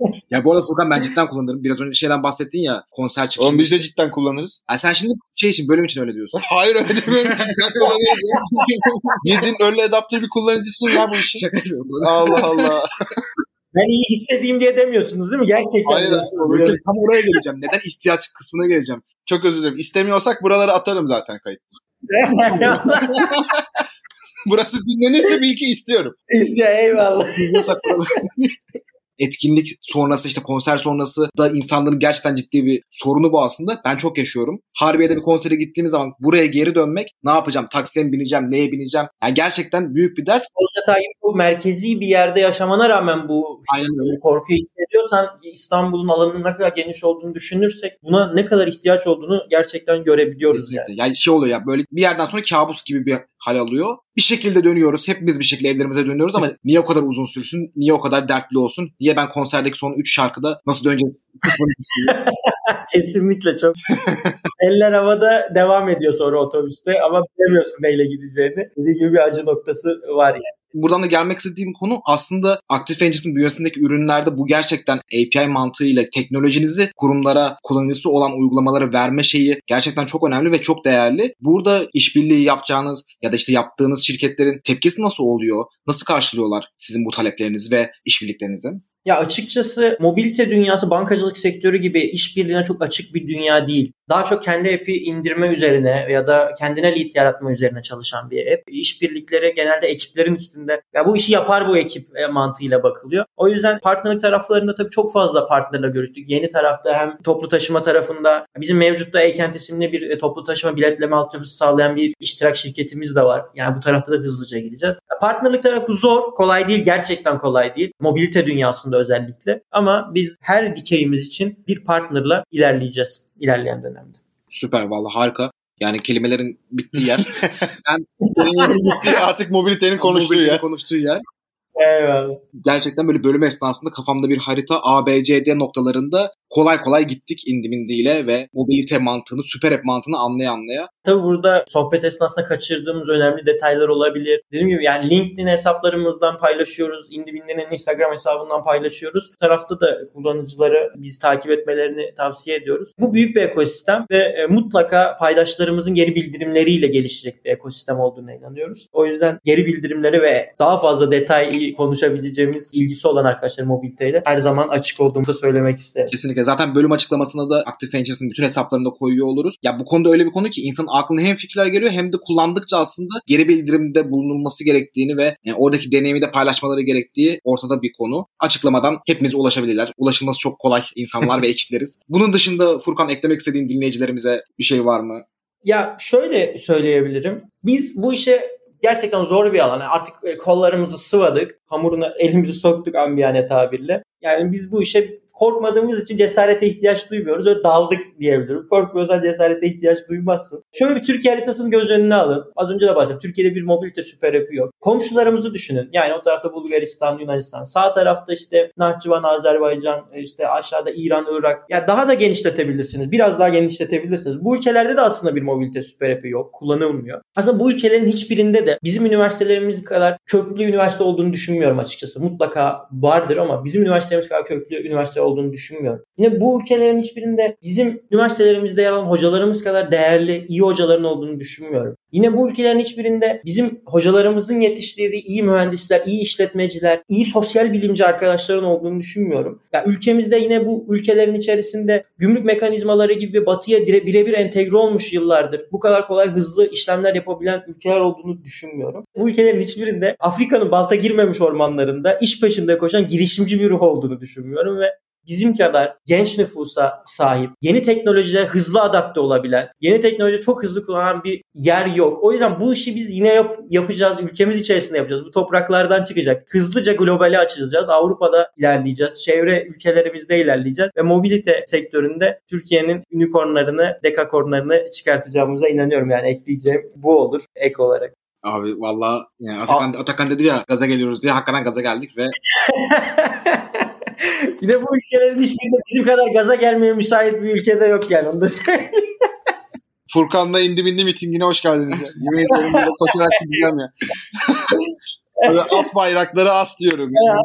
<laughs> ya bu arada Furkan ben cidden kullanırım. Biraz önce şeyden bahsettin ya konser çıkışı. Oğlum biz de cidden kullanırız. Yani sen şimdi şey için bölüm için öyle diyorsun. <laughs> Hayır öyle demiyorum. Cidden kullanırız. Yedin <laughs> öyle adaptör bir kullanıcısın ya bu işin. Şaka yapıyorum. Allah Allah. Ben iyi hissedeyim diye demiyorsunuz değil mi? Gerçekten Hayır, diyorsunuz. hayır. Tam oraya geleceğim. Neden ihtiyaç kısmına geleceğim. Çok özür dilerim. İstemiyorsak buraları atarım zaten kayıt. Burası dinlenirse bil ki istiyorum. İşte eyvallah. Etkinlik sonrası işte konser sonrası da insanların gerçekten ciddi bir sorunu bu aslında. Ben çok yaşıyorum. Harbiye'de bir konsere gittiğimiz zaman buraya geri dönmek ne yapacağım? Taksiye mi bineceğim? Neye bineceğim? Yani gerçekten büyük bir dert. Olcay gibi bu merkezi bir yerde yaşamana rağmen bu Aynen öyle. korkuyu hissediyorsan İstanbul'un alanının ne kadar geniş olduğunu düşünürsek buna ne kadar ihtiyaç olduğunu gerçekten görebiliyoruz Kesinlikle. yani. Yani şey oluyor ya böyle bir yerden sonra kabus gibi bir hal alıyor. Bir şekilde dönüyoruz. Hepimiz bir şekilde evlerimize dönüyoruz ama niye o kadar uzun sürsün? Niye o kadar dertli olsun? Niye ben konserdeki son 3 şarkıda nasıl döneceğiz? <laughs> <laughs> Kesinlikle çok. <laughs> Eller havada devam ediyor sonra otobüste ama bilemiyorsun neyle gideceğini. Dediği gibi bir acı noktası var yani. Buradan da gelmek istediğim konu aslında Active Angers'ın bünyesindeki ürünlerde bu gerçekten API mantığıyla teknolojinizi kurumlara, kullanıcısı olan uygulamalara verme şeyi gerçekten çok önemli ve çok değerli. Burada işbirliği yapacağınız ya da işte yaptığınız şirketlerin tepkisi nasıl oluyor? Nasıl karşılıyorlar sizin bu taleplerinizi ve işbirliklerinizi? Ya açıkçası mobilite dünyası bankacılık sektörü gibi işbirliğine çok açık bir dünya değil. Daha çok kendi app'i indirme üzerine ya da kendine lead yaratma üzerine çalışan bir app. İşbirlikleri genelde ekiplerin üstünde. Ya bu işi yapar bu ekip e, mantığıyla bakılıyor. O yüzden partnerlik taraflarında tabii çok fazla partnerle görüştük. Yeni tarafta hem toplu taşıma tarafında bizim mevcutta Ekent isimli bir e, toplu taşıma biletleme altyapısı sağlayan bir iştirak şirketimiz de var. Yani bu tarafta da hızlıca gideceğiz. Partnerlik tarafı zor, kolay değil, gerçekten kolay değil. Mobilite dünyasında özellikle. Ama biz her dikeyimiz için bir partnerla ilerleyeceğiz ilerleyen dönemde. Süper valla harika. Yani kelimelerin bittiği yer. <laughs> ben Bitti artık mobilitenin konuştuğu mobilitenin yer. konuştuğu yer. Eyvallah. Gerçekten böyle bölüm esnasında kafamda bir harita A, B, C, D noktalarında kolay kolay gittik indimindiyle ve mobilite mantığını, süper app mantığını anlaya anlaya. Tabi burada sohbet esnasında kaçırdığımız önemli detaylar olabilir. Dediğim gibi yani LinkedIn hesaplarımızdan paylaşıyoruz. Indibin'in Instagram hesabından paylaşıyoruz. Bu tarafta da kullanıcıları bizi takip etmelerini tavsiye ediyoruz. Bu büyük bir ekosistem ve e, mutlaka paydaşlarımızın geri bildirimleriyle gelişecek bir ekosistem olduğuna inanıyoruz. O yüzden geri bildirimleri ve daha fazla detay konuşabileceğimiz ilgisi olan arkadaşlar mobiliteyle her zaman açık olduğumuzu söylemek isterim. Kesinlikle. Zaten bölüm açıklamasına da Active Ventures'ın bütün hesaplarını da koyuyor oluruz. Ya bu konuda öyle bir konu ki insanın aklına hem fikirler geliyor hem de kullandıkça aslında geri bildirimde bulunulması gerektiğini ve yani oradaki deneyimi de paylaşmaları gerektiği ortada bir konu. Açıklamadan hepimize ulaşabilirler. Ulaşılması çok kolay insanlar ve <laughs> ekipleriz. Bunun dışında Furkan eklemek istediğin dinleyicilerimize bir şey var mı? Ya şöyle söyleyebilirim. Biz bu işe gerçekten zor bir alan. Artık kollarımızı sıvadık, hamuruna elimizi soktuk ambiyane tabirle. Yani biz bu işe korkmadığımız için cesarete ihtiyaç duymuyoruz ve daldık diyebilirim. Korkmuyorsan cesarete ihtiyaç duymazsın. Şöyle bir Türkiye haritasını göz önüne alın. Az önce de bahsettim. Türkiye'de bir mobilite süper yapı yok. Komşularımızı düşünün. Yani o tarafta Bulgaristan, Yunanistan. Sağ tarafta işte Nahçıvan, Azerbaycan, işte aşağıda İran, Irak. Ya yani daha da genişletebilirsiniz. Biraz daha genişletebilirsiniz. Bu ülkelerde de aslında bir mobilite süper yapı yok. Kullanılmıyor. Aslında bu ülkelerin hiçbirinde de bizim üniversitelerimiz kadar köklü üniversite olduğunu düşünmüyorum açıkçası. Mutlaka vardır ama bizim üniversitelerimiz kadar köklü üniversite olduğunu düşünmüyorum. Yine bu ülkelerin hiçbirinde bizim üniversitelerimizde yer alan hocalarımız kadar değerli, iyi hocaların olduğunu düşünmüyorum. Yine bu ülkelerin hiçbirinde bizim hocalarımızın yetiştirdiği iyi mühendisler, iyi işletmeciler, iyi sosyal bilimci arkadaşların olduğunu düşünmüyorum. Ya ülkemizde yine bu ülkelerin içerisinde gümrük mekanizmaları gibi batıya birebir entegre olmuş yıllardır. Bu kadar kolay hızlı işlemler yapabilen ülkeler olduğunu düşünmüyorum. Bu ülkelerin hiçbirinde Afrika'nın balta girmemiş ormanlarında iş peşinde koşan girişimci bir ruh olduğunu düşünmüyorum ve bizim kadar genç nüfusa sahip, yeni teknolojilere hızlı adapte olabilen, yeni teknoloji çok hızlı kullanan bir yer yok. O yüzden bu işi biz yine yap- yapacağız, ülkemiz içerisinde yapacağız. Bu topraklardan çıkacak. Hızlıca globale açılacağız. Avrupa'da ilerleyeceğiz. Çevre ülkelerimizde ilerleyeceğiz. Ve mobilite sektöründe Türkiye'nin unicornlarını, dekakornlarını çıkartacağımıza inanıyorum. Yani ekleyeceğim bu olur ek olarak. Abi valla yani Atakan, Atakan dedi ya gaza geliyoruz diye hakikaten gaza geldik ve <laughs> <laughs> Yine bu ülkelerin hiçbirinde bizim kadar gaza gelmeye müsait bir ülkede yok yani onu da. <laughs> Furkan'la indi bindi mitingine hoş geldiniz. Yemin ederim burada koşarak gideceğim ya. <laughs> Böyle as bayrakları as diyorum. Yani.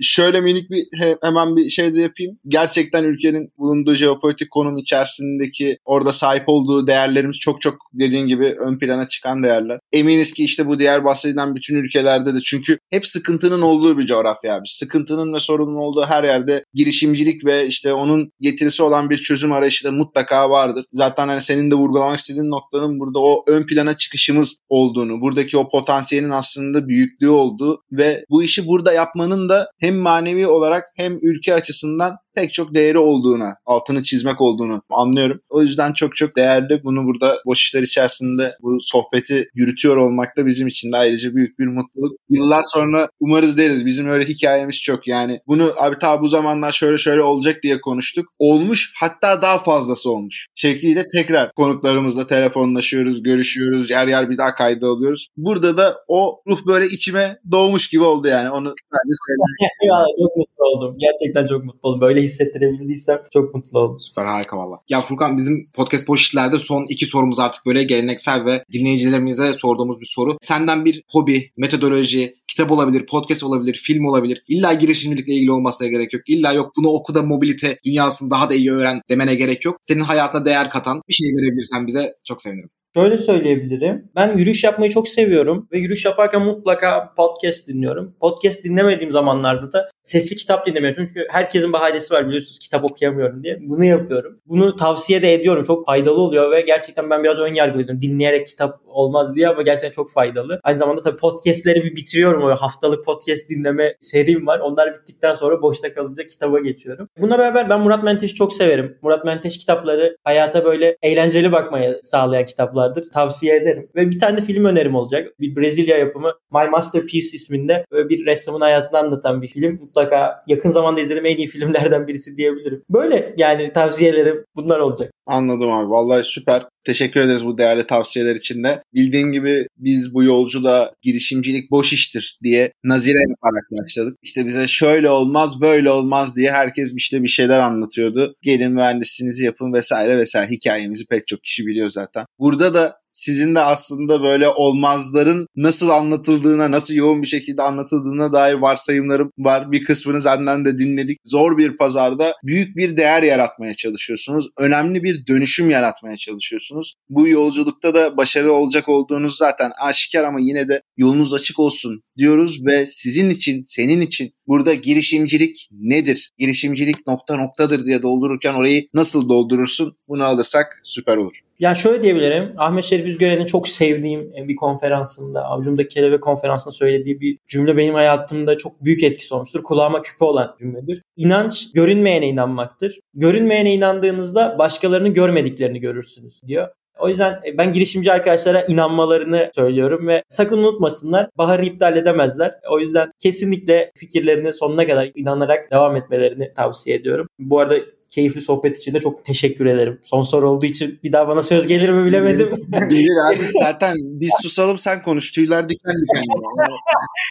Şöyle minik bir he, hemen bir şey de yapayım. Gerçekten ülkenin bulunduğu jeopolitik konum içerisindeki orada sahip olduğu değerlerimiz çok çok dediğin gibi ön plana çıkan değerler. Eminiz ki işte bu diğer bahsedilen bütün ülkelerde de çünkü hep sıkıntının olduğu bir coğrafya abi. Sıkıntının ve sorunun olduğu her yerde girişimcilik ve işte onun getirisi olan bir çözüm arayışı da mutlaka vardır. Zaten hani senin de vurgulamak istediğin noktanın burada o ön plana çıkışımız olduğunu, buradaki o potansiyelin aslında büyüklüğü olduğu ve bu işi burada yapmanın da hem manevi olarak hem ülke açısından pek çok değeri olduğuna, altını çizmek olduğunu anlıyorum. O yüzden çok çok değerli. Bunu burada boş işler içerisinde bu sohbeti yürütüyor olmak da bizim için de ayrıca büyük bir mutluluk. Yıllar sonra umarız deriz. Bizim öyle hikayemiz çok. Yani bunu abi ta bu zamanlar şöyle şöyle olacak diye konuştuk. Olmuş hatta daha fazlası olmuş. Şekliyle tekrar konuklarımızla telefonlaşıyoruz, görüşüyoruz. Yer yer bir daha kayda alıyoruz. Burada da o ruh böyle içime doğmuş gibi oldu yani. Onu ben de <laughs> söyleyeyim. Oldum. Gerçekten çok mutlu oldum. Böyle hissettirebildiysem çok mutlu oldum. Süper harika valla. Ya Furkan bizim podcast boş işlerde son iki sorumuz artık böyle geleneksel ve dinleyicilerimize sorduğumuz bir soru. Senden bir hobi, metodoloji, kitap olabilir, podcast olabilir, film olabilir. İlla girişimcilikle ilgili olmasına gerek yok. İlla yok bunu oku da mobilite dünyasını daha da iyi öğren demene gerek yok. Senin hayatına değer katan bir şey verebilirsen bize çok sevinirim. Şöyle söyleyebilirim. Ben yürüyüş yapmayı çok seviyorum ve yürüyüş yaparken mutlaka podcast dinliyorum. Podcast dinlemediğim zamanlarda da sesli kitap dinlemiyorum. Çünkü herkesin bahanesi var biliyorsunuz kitap okuyamıyorum diye. Bunu yapıyorum. Bunu tavsiye de ediyorum. Çok faydalı oluyor ve gerçekten ben biraz ön yargılıydım. Dinleyerek kitap olmaz diye ama gerçekten çok faydalı. Aynı zamanda tabii podcastleri bir bitiriyorum. O haftalık podcast dinleme serim var. Onlar bittikten sonra boşta kalınca kitaba geçiyorum. Buna beraber ben Murat Menteş'i çok severim. Murat Menteş kitapları hayata böyle eğlenceli bakmaya sağlayan kitaplar vardır. Tavsiye ederim. Ve bir tane de film önerim olacak. Bir Brezilya yapımı My Masterpiece isminde böyle bir ressamın hayatını anlatan bir film. Mutlaka yakın zamanda izlediğim en iyi filmlerden birisi diyebilirim. Böyle yani tavsiyelerim bunlar olacak. Anladım abi. Vallahi süper. Teşekkür ederiz bu değerli tavsiyeler için de. Bildiğin gibi biz bu yolculuğa girişimcilik boş iştir diye nazire yaparak başladık. İşte bize şöyle olmaz böyle olmaz diye herkes işte bir şeyler anlatıyordu. Gelin mühendisliğinizi yapın vesaire vesaire hikayemizi pek çok kişi biliyor zaten. Burada da sizin de aslında böyle olmazların nasıl anlatıldığına, nasıl yoğun bir şekilde anlatıldığına dair varsayımlarım var. Bir kısmını senden de dinledik. Zor bir pazarda büyük bir değer yaratmaya çalışıyorsunuz. Önemli bir dönüşüm yaratmaya çalışıyorsunuz. Bu yolculukta da başarılı olacak olduğunuz zaten aşikar ama yine de yolunuz açık olsun diyoruz ve sizin için, senin için burada girişimcilik nedir? Girişimcilik nokta noktadır diye doldururken orayı nasıl doldurursun? Bunu alırsak süper olur. Ya şöyle diyebilirim. Ahmet Şerif Üzgören'in çok sevdiğim bir konferansında, Avcumdaki Kelebek konferansında söylediği bir cümle benim hayatımda çok büyük etkisi olmuştur. Kulağıma küpe olan cümledir. İnanç görünmeyene inanmaktır. Görünmeyene inandığınızda başkalarının görmediklerini görürsünüz diyor. O yüzden ben girişimci arkadaşlara inanmalarını söylüyorum ve sakın unutmasınlar baharı iptal edemezler. O yüzden kesinlikle fikirlerini sonuna kadar inanarak devam etmelerini tavsiye ediyorum. Bu arada keyifli sohbet için de çok teşekkür ederim. Son soru olduğu için bir daha bana söz gelir mi bilemedim. Gelir abi zaten biz susalım sen konuş. Tüyler diken diken.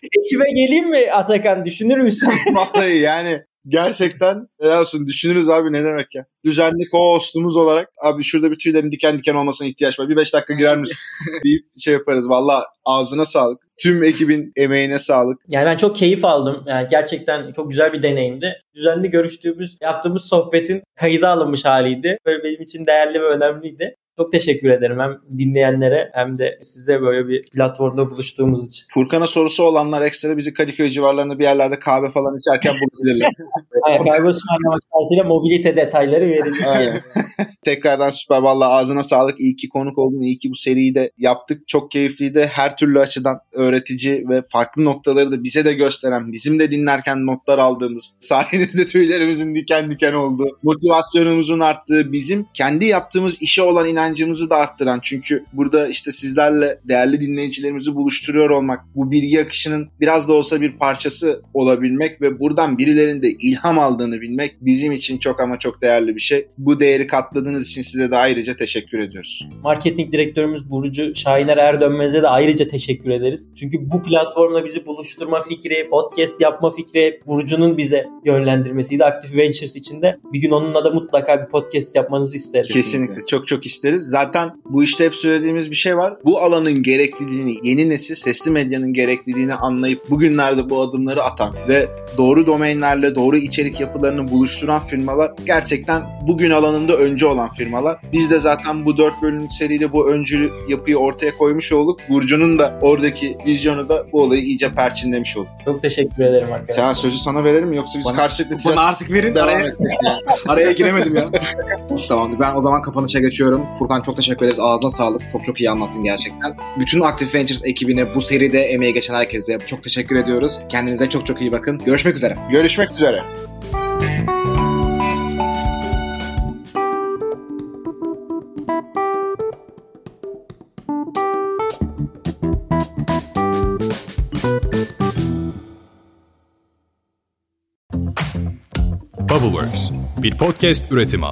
<laughs> Ekibe geleyim mi Atakan düşünür müsün? Vallahi yani gerçekten helal olsun düşünürüz abi ne demek ya. Düzenli co-hostumuz olarak abi şurada bir tüylerin diken diken olmasına ihtiyaç var. Bir beş dakika girer misin <laughs> deyip şey yaparız. Valla ağzına sağlık. Tüm ekibin emeğine sağlık. Yani ben çok keyif aldım. Yani gerçekten çok güzel bir deneyimdi. Düzenli görüştüğümüz, yaptığımız sohbetin kayıda alınmış haliydi. Böyle benim için değerli ve önemliydi. Çok teşekkür ederim hem dinleyenlere hem de size böyle bir platformda buluştuğumuz için. Furkan'a sorusu olanlar ekstra bizi Kadıköy civarlarında bir yerlerde kahve falan içerken bulabilirler. <laughs> Aynen, kahve ısmarlamak şartıyla mobilite detayları. Aynen. <laughs> Tekrardan süper. Valla ağzına sağlık. İyi ki konuk oldun. İyi ki bu seriyi de yaptık. Çok keyifliydi. Her türlü açıdan öğretici ve farklı noktaları da bize de gösteren, bizim de dinlerken notlar aldığımız, <laughs> sayenizde tüylerimizin diken diken olduğu, motivasyonumuzun arttığı, bizim kendi yaptığımız işe olan inancımızı da arttıran. Çünkü burada işte sizlerle değerli dinleyicilerimizi buluşturuyor olmak, bu bilgi akışının biraz da olsa bir parçası olabilmek ve buradan birilerinin de ilham aldığını bilmek bizim için çok ama çok değerli bir şey. Bu değeri katladığınız için size de ayrıca teşekkür ediyoruz. Marketing direktörümüz Burcu Şahiner Erdönmez'e de ayrıca teşekkür ederiz. Çünkü bu platformla bizi buluşturma fikri, podcast yapma fikri Burcu'nun bize yönlendirmesiydi. Active Ventures için de bir gün onunla da mutlaka bir podcast yapmanızı isteriz. Kesinlikle. Çok çok isteriz. Zaten bu işte hep söylediğimiz bir şey var. Bu alanın gerekliliğini, yeni nesil sesli medyanın gerekliliğini anlayıp bugünlerde bu adımları atan ve doğru domainlerle doğru içerik yapılarını buluşturan firmalar gerçekten bugün alanında öncü olan firmalar. Biz de zaten bu dört bölümlük seriyle bu öncü yapıyı ortaya koymuş olduk. Burcu'nun da oradaki vizyonu da bu olayı iyice perçinlemiş olduk. Çok teşekkür ederim arkadaşlar. Sen sözü sana verelim mi yoksa biz Bana- karşılıklı Bana artık verin. devam Araya, <laughs> araya giremedim ya. Tamamdır. Ben o zaman kapanışa geçiyorum. Furkan çok teşekkür ederiz. Ağzına sağlık. Çok çok iyi anlattın gerçekten. Bütün Active Ventures ekibine bu seride emeği geçen herkese çok teşekkür ediyoruz. Kendinize çok çok iyi bakın. Görüşmek üzere. Görüşmek üzere. Bubbleworks bir podcast üretimi.